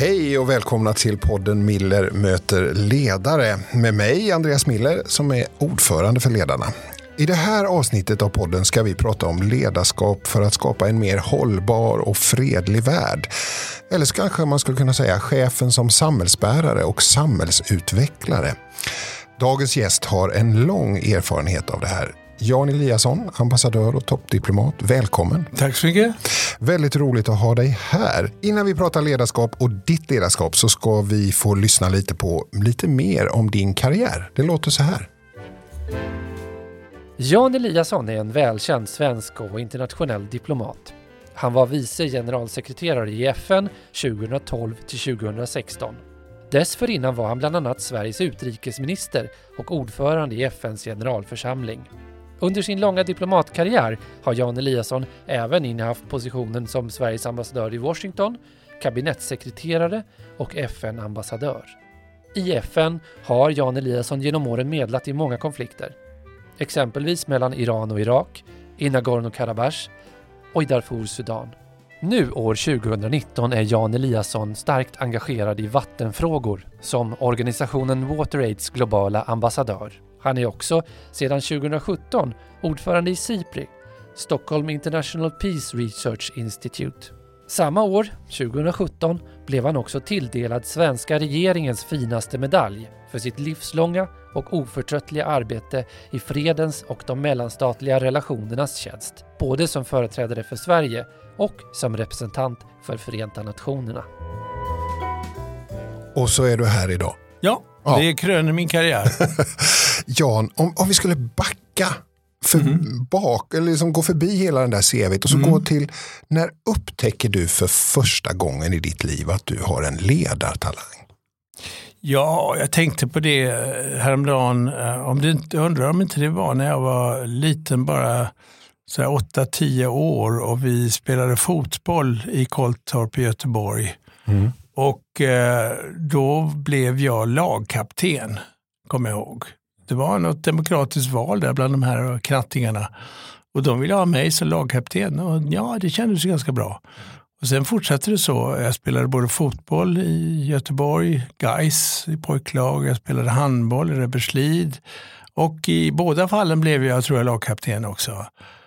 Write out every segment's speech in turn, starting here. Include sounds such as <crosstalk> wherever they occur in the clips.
Hej och välkomna till podden Miller möter ledare med mig Andreas Miller som är ordförande för Ledarna. I det här avsnittet av podden ska vi prata om ledarskap för att skapa en mer hållbar och fredlig värld. Eller så kanske man skulle kunna säga chefen som samhällsbärare och samhällsutvecklare. Dagens gäst har en lång erfarenhet av det här. Jan Eliasson, ambassadör och toppdiplomat. Välkommen! Tack så mycket! Väldigt roligt att ha dig här. Innan vi pratar ledarskap och ditt ledarskap så ska vi få lyssna lite på lite mer om din karriär. Det låter så här. Jan Eliasson är en välkänd svensk och internationell diplomat. Han var vice generalsekreterare i FN 2012 till 2016. Dessförinnan var han bland annat Sveriges utrikesminister och ordförande i FNs generalförsamling. Under sin långa diplomatkarriär har Jan Eliasson även innehaft positionen som Sveriges ambassadör i Washington, kabinettssekreterare och FN-ambassadör. I FN har Jan Eliasson genom åren medlat i många konflikter. Exempelvis mellan Iran och Irak, i Nagorno-Karabach och i Darfur, Sudan. Nu år 2019 är Jan Eliasson starkt engagerad i vattenfrågor som organisationen WaterAids globala ambassadör. Han är också sedan 2017 ordförande i SIPRI, Stockholm International Peace Research Institute. Samma år, 2017, blev han också tilldelad svenska regeringens finaste medalj för sitt livslånga och oförtröttliga arbete i fredens och de mellanstatliga relationernas tjänst, både som företrädare för Sverige och som representant för Förenta Nationerna. Och så är du här idag. Ja, ja. det kröner min karriär. <laughs> Jan, om, om vi skulle backa för mm. bak, eller liksom gå förbi hela den där CVt och så mm. gå till, när upptäcker du för första gången i ditt liv att du har en ledartalang? Ja, jag tänkte på det eh, häromdagen. Eh, om det inte, jag undrar om inte det var när jag var liten, bara 8-10 år och vi spelade fotboll i Kolltorp i Göteborg. Mm. Och eh, då blev jag lagkapten, kommer jag ihåg. Det var något demokratiskt val där bland de här knattingarna. Och de ville ha mig som lagkapten och ja, det kändes ganska bra. Och sen fortsatte det så. Jag spelade både fotboll i Göteborg, Gais i pojklag, jag spelade handboll i Reberslid och i båda fallen blev jag, tror jag, lagkapten också.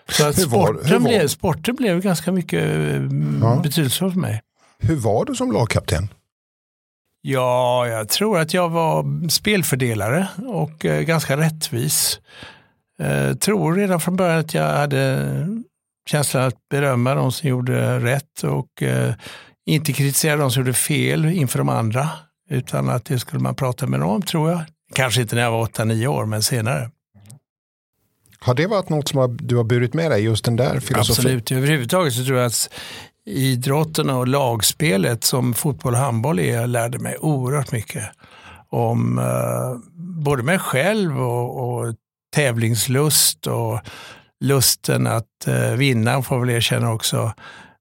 Så att sporten, blev, sporten blev ganska mycket mm, ja. betydelsefull för mig. Hur var du som lagkapten? Ja, jag tror att jag var spelfördelare och eh, ganska rättvis. Eh, tror redan från början att jag hade känslan att berömma de som gjorde rätt och eh, inte kritisera de som gjorde fel inför de andra. Utan att det skulle man prata med dem, tror jag. Kanske inte när jag var 8-9 år, men senare. Har det varit något som du har burit med dig, just den där filosofin? Absolut, överhuvudtaget så tror jag att idrotten och lagspelet som fotboll och handboll är, jag lärde mig oerhört mycket om eh, både mig själv och, och tävlingslust och lusten att eh, vinna får jag väl erkänna också.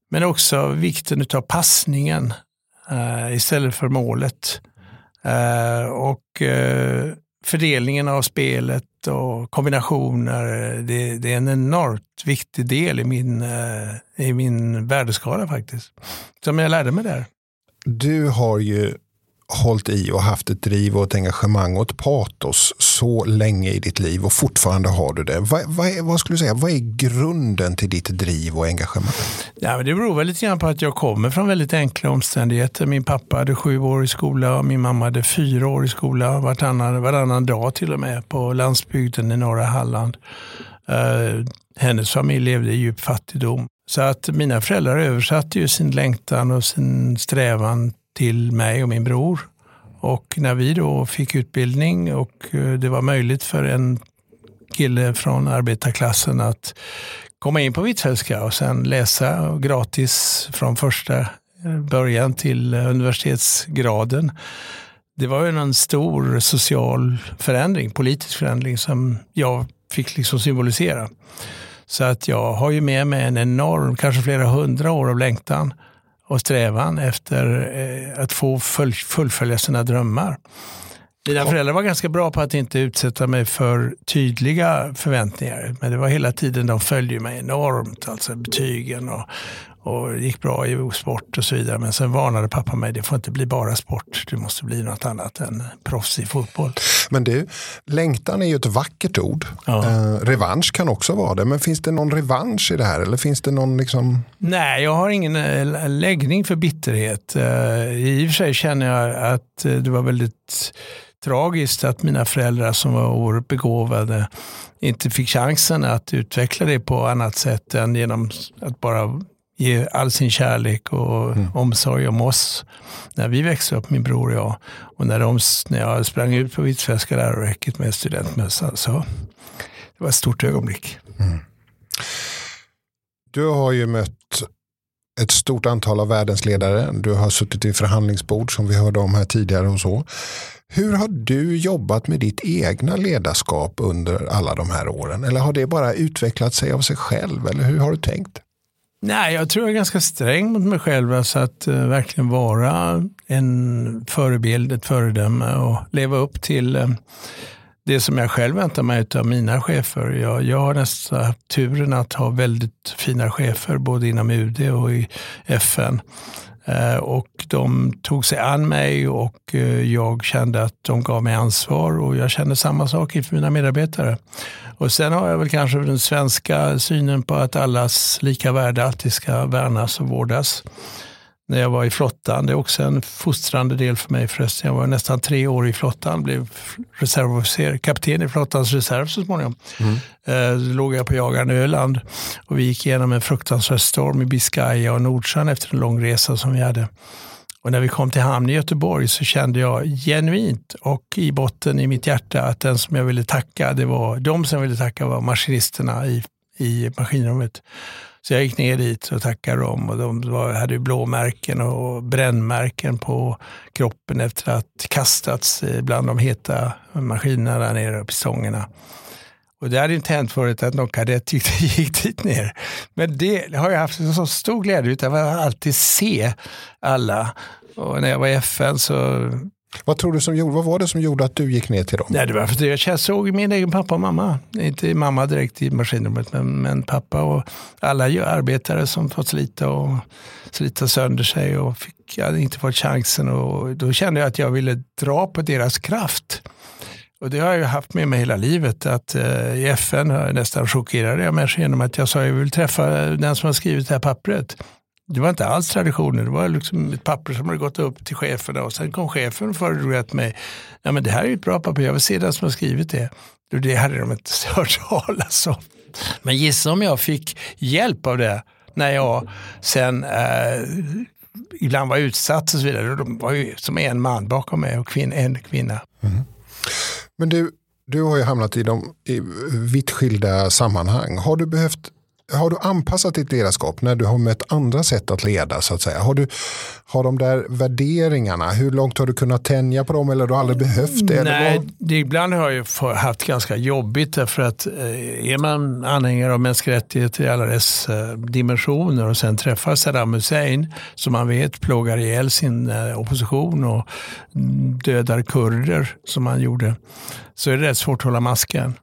Men också vikten av passningen eh, istället för målet. och fördelningen av spelet och kombinationer. Det, det, är en enormt viktig del i min, eh, i min värdeskala faktiskt. Som jag lärde mig där. Du har ju hållit i och haft ett driv och ett engagemang och ett patos så länge i ditt liv och fortfarande har du det. Vad, vad, är, vad skulle du säga, vad är grunden till ditt driv och engagemang? Ja, men det beror väl lite grann på att jag kommer från väldigt enkla omständigheter. Min pappa hade sju år i skola och min mamma hade fyra år i skola varannan, varannan dag till och med på landsbygden i norra Halland. Uh, hennes familj levde i djup fattigdom. Så att mina föräldrar översatte ju sin längtan och sin strävan till mig och min bror. Och när vi då fick utbildning och eh, det var möjligt för en kille från arbetarklassen att komma in på Hvitfeldtska och sen läsa gratis från första eh, början till eh, universitetsgraden. Det var ju en stor social förändring, politisk förändring som jag fick liksom symbolisera. Så att jag har ju med mig en enorm, kanske flera hundra år av längtan och strävan efter eh, att få full, fullfölja sina drömmar. Mina föräldrar var ganska bra på att inte utsätta mig för tydliga förväntningar. Men det var hela tiden, de följde mig enormt, alltså betygen och, och gick bra i sport och så vidare. Men sen varnade pappa mig, det får inte bli bara sport, det måste bli något annat än proffs i fotboll. Men du, längtan är ju ett vackert ord. Ja. Eh, revansch kan också vara det, men finns det någon revansch i det här? Eller finns det någon liksom... Nej, jag har ingen eh, läggning för bitterhet. Eh, I och för sig känner jag att eh, det var väldigt tragiskt att mina föräldrar som var oerhört begåvade inte fick chansen att utveckla det på annat sätt än genom att bara ge all sin kärlek och mm. omsorg om oss när vi växte upp, min bror och jag. Och när, de, när jag sprang ut på Hvitfeldtska läroverket med studentmössan så det var ett stort ögonblick. Mm. Du har ju mött ett stort antal av världens ledare. Du har suttit i förhandlingsbord som vi hörde om här tidigare och så. Hur har du jobbat med ditt egna ledarskap under alla de här åren? Eller har det bara utvecklat sig av sig själv? Eller hur har du tänkt? Nej, jag tror jag är ganska sträng mot mig själv. Alltså att uh, verkligen vara en förebild, ett föredöme och leva upp till uh, det som jag själv väntar mig av mina chefer. Jag, jag har nästan turen att ha väldigt fina chefer både inom UD och i FN. Uh, eh, och de tog sig an mig och jag kände att de gav mig ansvar och jag kände samma sak inför mina medarbetare. Och sen har jag väl kanske den svenska synen på att allas lika värde alltid ska värnas och vårdas. När jag var i flottan, det är också en fostrande del för mig förresten. Jag var nästan tre år i flottan, blev reservofficer, kapten i flottans reserv så småningom. Mm. Eh, då låg jag på jagaren Öland och vi gick igenom en fruktansvärd storm i Biscaya och Nordsjön efter en lång resa som vi hade. Och när vi kom till hamn i Göteborg så kände jag genuint och i botten i mitt hjärta att den som jag ville tacka, det var de som jag ville tacka var maskinisterna i, i maskinrummet. Så jag gick ner dit och tackade dem och de var, hade blåmärken och brännmärken på kroppen efter att kastats eh, bland de heta maskinerna där nere, pistongerna. Och det hade inte hänt förut att någon kadett <laughs> gick dit ner. Men det har jag haft en så stor glädje av att alltid se alla. Och när jag var i FN så vad tror du som gjorde, vad var det som gjorde att du gick ner till dem? Nej, det var för att jag såg min egen pappa och mamma. Inte mamma direkt i maskinrummet, men, men pappa och alla arbetare som fått slita och slita sönder sig och fick, hade inte fått chansen. Och då kände jag att jag ville dra på deras kraft. Och det har jag haft med mig hela livet. Att eh, I FN har jag nästan chockerade jag människor genom att jag sa att jag vill träffa den som har skrivit det här pappret. Det var inte alls traditionen. Det var liksom ett papper som hade gått upp till cheferna och sen kom chefen och föredrog mig. Ja, men det här är ett bra papper, jag vill se den som har skrivit det. Och det hade de inte <laughs> hört talas om. Men gissa om jag fick hjälp av det när jag sen eh, ibland var utsatt och så vidare. De var ju som en man bakom mig och kvin en kvinna. Mm. Men du, du har ju hamnat i, de, i vitt skilda sammanhang. Har du behövt har du anpassat ditt ledarskap när du har mött andra sätt att leda? så att säga? Har, du, har de där värderingarna, hur långt har du kunnat tänja på dem eller har du aldrig behövt det? Nej, det, ibland har jag haft ganska jobbigt därför att eh, är man anhängare av mänskliga rättigheter i alla dess eh, dimensioner och sen träffar Saddam Hussein som man vet plågar ihjäl sin eh, opposition och dödar kurder som han gjorde så är det rätt svårt att hålla masken.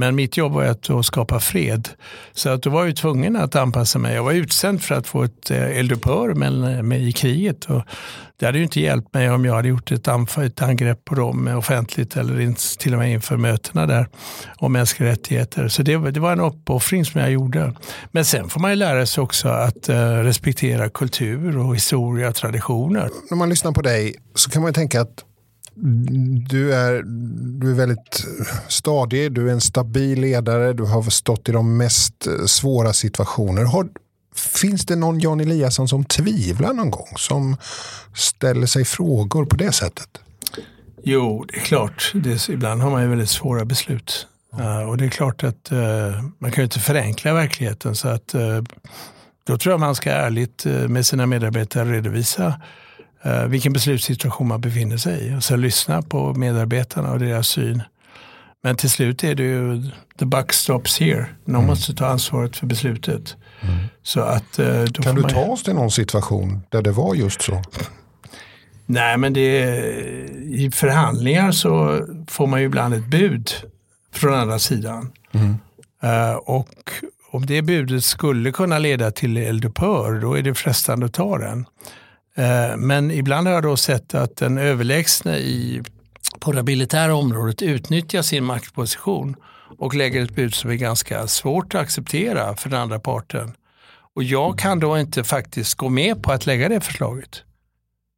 Men mitt jobb var att skapa fred. Så att då var jag tvungen att anpassa mig. Jag var utsänd för att få ett eh, eldupphör med, i kriget. Och det hade ju inte hjälpt mig om jag hade gjort ett, ett angrepp på dem offentligt eller till och med inför mötena där om mänskliga rättigheter. Så det, det var en uppoffring som jag gjorde. Men sen får man ju lära sig också att eh, respektera kultur och historia och traditioner. När man lyssnar på dig så kan man ju tänka att du är, du är väldigt stadig, du är en stabil ledare, du har stått i de mest svåra situationer. Har, finns det någon Jan Eliasson som tvivlar någon gång? Som ställer sig frågor på det sättet? Jo, det är klart. Det, ibland har man ju väldigt svåra beslut. Uh, och det är klart att uh, man kan ju inte förenkla verkligheten. Så att, uh, då tror jag man ska ärligt med sina medarbetare redovisa eh, vilken beslutssituation man befinner sig i och sen lyssna på medarbetarna och deras syn. Men till slut är det ju the buck stops here. Någon mm. måste ta ansvaret för beslutet. Mm. Så att, eh, kan du ta oss till någon situation där det var just så? Nej, men det, i förhandlingar så får man ju ibland ett bud från andra sidan. Mm. Uh, och om det budet skulle kunna leda till eldupphör, då är det frestande att ta den. Eh, men ibland har jag då sett att den överlägsne i, på det militära området utnyttjar sin maktposition och lägger ett bud som är ganska svårt att acceptera för den andra parten. Och jag kan då inte faktiskt gå med på att lägga det förslaget.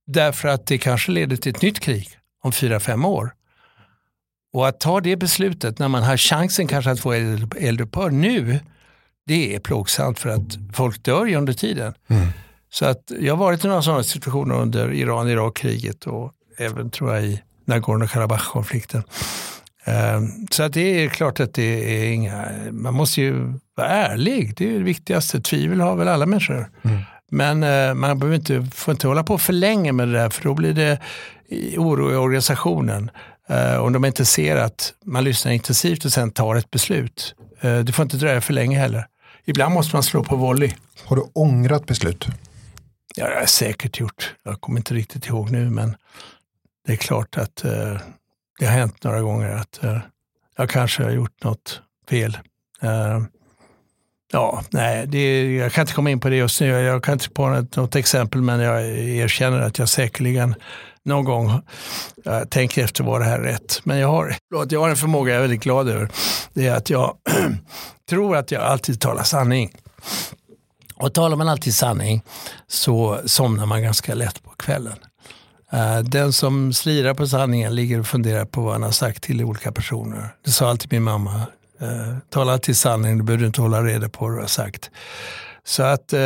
Därför att det kanske leder till ett nytt krig om fyra, fem år. Och att ta det beslutet när man har chansen kanske att få eldupphör nu, det är plågsamt för att folk dör ju under tiden. Mm. Så att jag har varit i några sådana situationer under Iran-Irak-kriget och även tror jag i Nagorno-Karabach-konflikten. Ehm, så att det är klart att det är inga, man måste ju vara ärlig, det är det viktigaste. Tvivel har väl alla människor. Mm. Men eh, man behöver inte, får inte hålla på för länge med det där för då blir det oro i organisationen. Eh, om de inte ser att man lyssnar intensivt och sen tar ett beslut. Eh, det får inte dröja för länge heller. Ibland måste man slå på volley. Har du ångrat beslut? Ja, det har jag säkert gjort. Jag kommer inte riktigt ihåg nu, men det är klart att eh, det har hänt några gånger att eh, jag kanske har gjort något fel. Eh, ja, nej, det, jag kan inte komma in på det just nu. Jag kan inte på något, något exempel, men jag erkänner att jag säkerligen någon gång jag tänker efter var det här rätt. Men jag har, jag har en förmåga jag är väldigt glad över. Det är att jag <clears throat> tror att jag alltid talar sanning. Och talar man alltid sanning så somnar man ganska lätt på kvällen. Eh, den som slirar på sanningen ligger och funderar på vad han har sagt till olika personer. Det sa alltid min mamma. Eh, tala alltid sanning, du behöver inte hålla reda på vad du har sagt. Så att eh,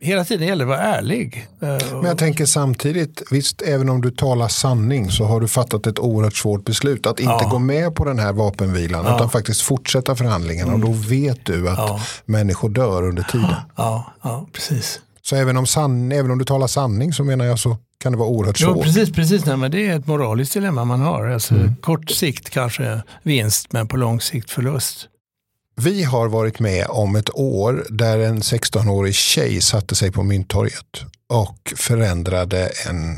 hela tiden gäller det att vara ärlig. Men jag tänker samtidigt, visst även om du talar sanning så har du fattat ett oerhört svårt beslut. Att inte ja. gå med på den här vapenvilan ja. utan faktiskt fortsätta förhandlingarna. Mm. Och då mm. vet du att ja. människor dör under tiden. <gasps> Ja, ja precis. Så även om, san, även om du talar sanning så menar jag så kan det vara oerhört svårt. Jo, precis, precis. Nej, men det är ett moraliskt dilemma man har. Alltså, mm. Kort sikt kanske vinst men på lång sikt förlust. Vi har varit med om ett år där en 16-årig tjej satte sig på Mynttorget och förändrade en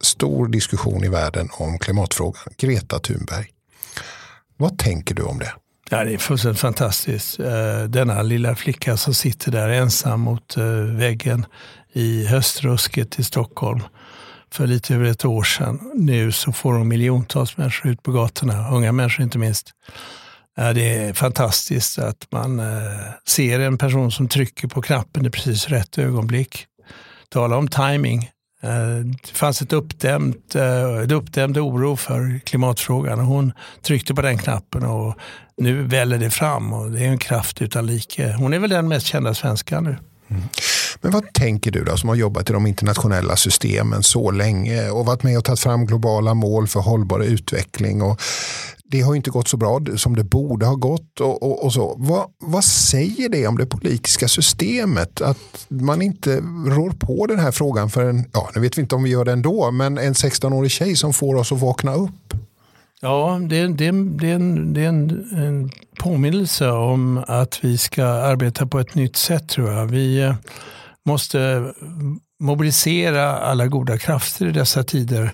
stor diskussion i världen om klimatfrågan. Greta Thunberg. Vad tänker du om det? Ja, det är fullständigt fantastiskt. Eh, denna lilla flicka som sitter där ensam mot eh, väggen i höstrusket i Stockholm för lite över ett år sedan. Nu så får hon miljontals människor ut på gatorna, unga människor inte minst. Eh, det är fantastiskt att man eh, ser en person som trycker på knappen i precis rätt ögonblick. Tala om timing. Eh, det fanns ett uppdämt, ett uppdämd oro för klimatfrågan och hon tryckte på den knappen och nu väller det fram och det är en kraft utan like. Hon är väl den mest kända svenskan nu. Mm. Men vad tänker du då som har jobbat i de internationella systemen så länge och varit med och tagit fram globala mål för hållbar utveckling och det har inte gått så bra som det borde ha gått. Och, och, och så. Vad, vad, säger det om det politiska systemet? Att man inte rår på den här frågan för en, ja nu vet vi inte om vi gör det ändå, men en 16-årig tjej som får oss att vakna upp. Ja, det, det, det, är, en, det är en, en påminnelse om att vi ska arbeta på ett nytt sätt tror jag. Vi eh, måste mobilisera alla goda krafter i dessa tider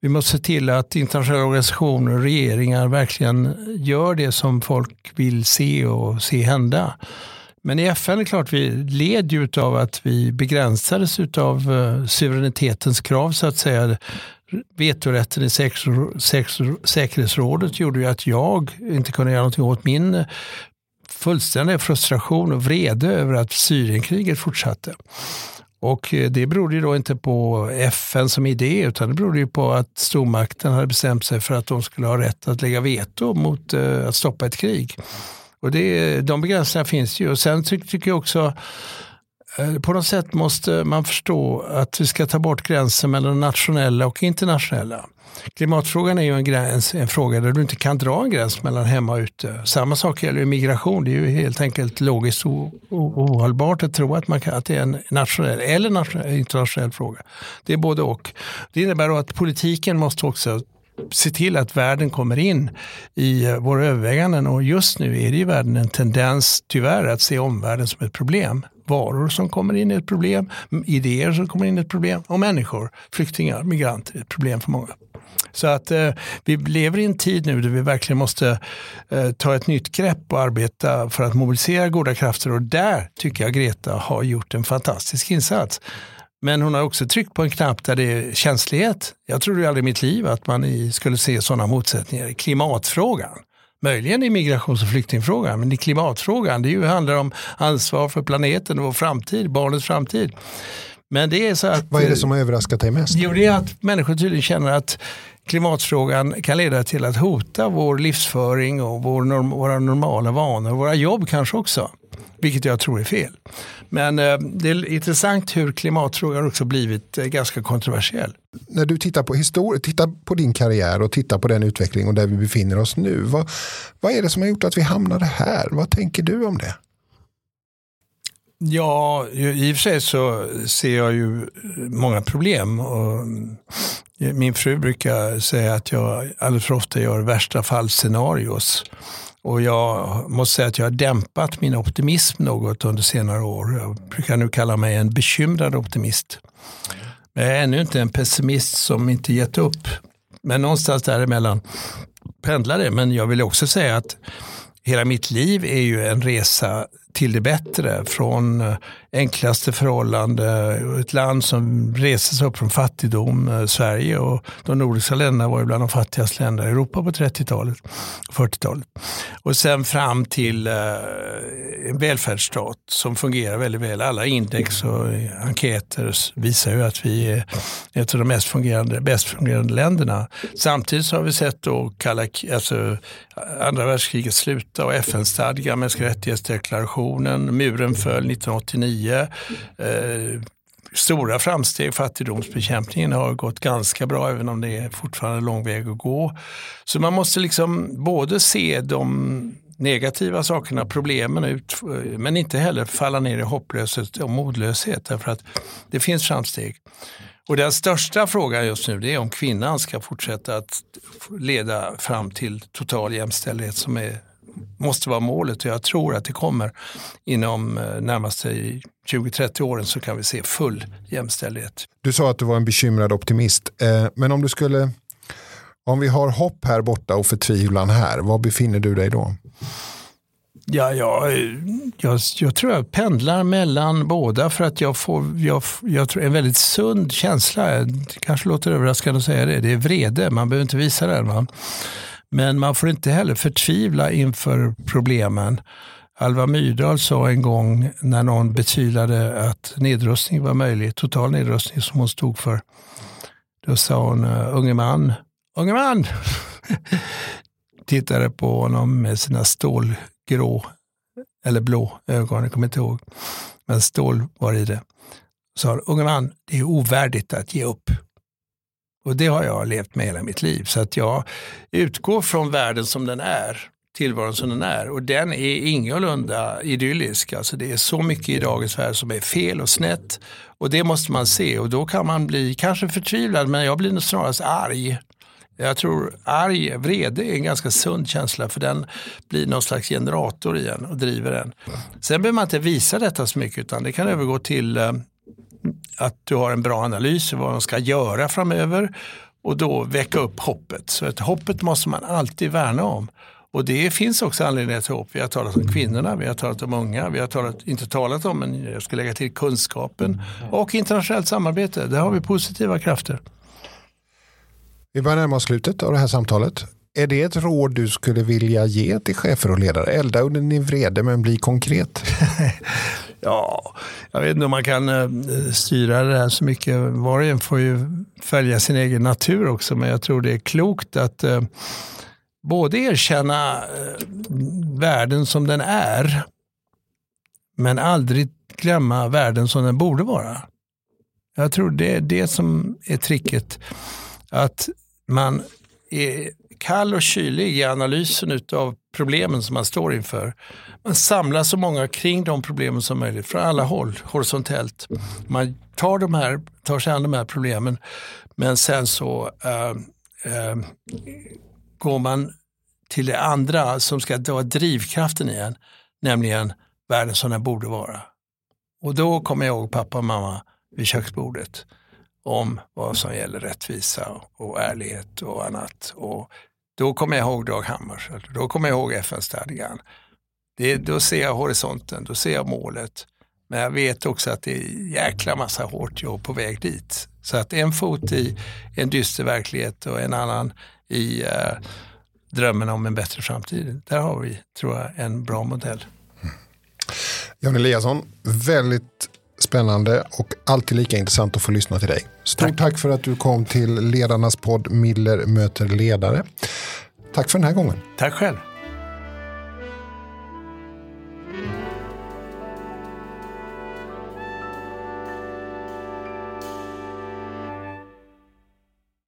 vi måste se till att internationella organisationer och regeringar verkligen gör det som folk vill se och se hända. Men i FN är det klart vi led ju av att vi begränsades av eh, suveränitetens krav så att säga. Vetorätten i säkerhetsrådet gjorde ju att jag inte kunde göra någonting åt min fullständiga frustration och vrede över att Syrienkriget fortsatte. Och eh, det berodde ju då inte på FN som idé utan det berodde ju på att stormakten hade bestämt sig för att de skulle ha rätt att lägga veto mot eh, att stoppa ett krig. Och det, de begränsningarna finns ju. Och sen tycker jag också Eh, på något sätt måste man förstå att vi ska ta bort gränsen mellan nationella och internationella. Klimatfrågan är ju en, gräns, en fråga där du inte kan dra en gräns mellan hemma och ute. Samma sak gäller migration. Det är ju helt enkelt logiskt ohållbart att tro att, man kan, att det är en nationell eller nationell, internationell fråga. Det är både och. Det innebär att politiken måste också se till att världen kommer in i eh, våra överväganden och just nu är det i världen en tendens tyvärr att se omvärlden som ett problem. Varor som kommer in är ett problem, idéer som kommer in är ett problem och människor, flyktingar, migranter är ett problem för många. Så att eh, vi lever i en tid nu där vi verkligen måste eh, ta ett nytt grepp och arbeta för att mobilisera goda krafter och där tycker jag Greta har gjort en fantastisk insats. Men hon har också tryckt på en knapp där det är känslighet. Jag trodde aldrig i mitt liv att man skulle se sådana motsättningar i klimatfrågan. Möjligen i migrations och flyktingfrågan, men i klimatfrågan, det ju handlar om ansvar för planeten och vår framtid, barnets framtid. Men det är så att, Vad är det som har överraskat dig mest? Jo, det är att människor tydligen känner att klimatfrågan kan leda till att hota vår livsföring och vår, våra normala vanor, våra jobb kanske också. Vilket jag tror är fel. Men eh, det är intressant hur klimatfrågan också blivit eh, ganska kontroversiell. När du tittar på, histori- tittar på din karriär och tittar på den utveckling och där vi befinner oss nu. Vad, vad är det som har gjort att vi hamnade här? Vad tänker du om det? Ja, i och för sig så ser jag ju många problem. Och min fru brukar säga att jag alldeles för ofta gör värsta fall-scenarios. Och jag måste säga att jag har dämpat min optimism något under senare år. Jag brukar nu kalla mig en bekymrad optimist. Men jag är ännu inte en pessimist som inte gett upp. Men någonstans däremellan pendlar det. Men jag vill också säga att hela mitt liv är ju en resa till det bättre. Från eh, enklaste förhållande, ett land som reser sig upp från fattigdom, eh, Sverige och de nordiska länderna var ju bland de fattigaste länderna i Europa på 30-talet och 40-talet. Och sen fram till eh, en välfärdsstat som fungerar väldigt väl. Alla index och enkäter visar ju att vi är ett av de mest fungerande, bäst fungerande länderna. Samtidigt så har vi sett då kalla, alltså, andra världskriget sluta och FN-stadgan, mänskliga rättighetsdeklarationen, muren föll 1989. Eh, stora framsteg. Fattigdomsbekämpningen har gått ganska bra även om det är fortfarande lång väg att gå. Så man måste liksom både se de negativa sakerna, problemen ut, eh, men inte heller falla ner i hopplöshet och modlöshet därför att det finns framsteg. Och den största frågan just nu det är om kvinnan ska fortsätta att leda fram till total jämställdhet som är, måste vara målet och jag tror att det kommer inom eh, närmaste 20-30 åren så kan vi se full jämställdhet. Du sa att du var en bekymrad optimist, eh, men om du skulle om vi har hopp här borta och förtvivlan här, var befinner du dig då? Ja, ja jag, jag tror jag pendlar mellan båda för att jag får jag, jag tror en väldigt sund känsla. Det kanske låter överraskande att säga det. Det är vrede, man behöver inte visa den. Va? Men man får inte heller förtvivla inför problemen. Alva Myrdal sa en gång när någon betvivlade att nedrustning var möjlig, total nedrustning som hon stod för. Då sa hon, eh, unge man, unge man, <laughs> tittade på honom med sina stålgrå eller blå ögon, jag kommer inte ihåg. Men stål var i det. Sa, unge man, det är ovärdigt att ge upp. Och det har jag levt med hela mitt liv. Så att jag utgår från världen som den är, tillvaron som den är. Och den är ingalunda idyllisk. Alltså det är så mycket i dagens värld som är fel och snett. Och det måste man se och då kan man bli kanske förtvivlad men jag blir snarast arg jag tror arg, vrede är en ganska sund känsla för den blir någon slags generator i en och driver en. Sen behöver man inte visa detta så mycket utan det kan övergå till eh, att du har en bra analys av vad man ska göra framöver och då väcka upp hoppet. Så att hoppet måste man alltid värna om. Och det finns också anledningar till hopp. Vi har talat om kvinnorna, vi har talat om unga, vi har talat, inte talat om, men jag ska lägga till kunskapen och internationellt samarbete. Där har vi positiva krafter. Vi börjar närma oss slutet av det här samtalet. Är det ett råd du skulle vilja ge till chefer och ledare? Elda under din vrede men bli konkret. <laughs> ja, jag vet inte om man kan eh, styra det här så mycket. Var och en får ju följa sin egen natur också. Men jag tror det är klokt att eh, både erkänna eh, världen som den är. Men aldrig glömma världen som den borde vara. Jag tror det är det som är tricket. Att man är kall och kylig i analysen av problemen som man står inför. Man samlar så många kring de problemen som möjligt från alla håll, horisontellt. Man tar, de här, tar sig an de här problemen men sen så äh, äh, går man till det andra som ska vara drivkraften i en, nämligen världen som den borde vara. Och då kommer jag ihåg pappa och mamma vid köksbordet om vad som gäller rättvisa och ärlighet och annat. Och då kommer jag ihåg Dag Hammarskjöld, då kommer jag ihåg FN-stadgan. då ser jag horisonten, då ser jag målet. Men jag vet också att det är jäkla massa hårt jobb på väg dit. Så att en fot i en dyster verklighet och en annan i eh, drömmen om en bättre framtid. Där har vi, tror jag, en bra modell. Jan Eliasson, väldigt spännande och alltid lika intressant att få lyssna till dig. Stort tack, tack för att du kom till Ledarnas podd Miller möter ledare. Tack för den här gången. Tack själv.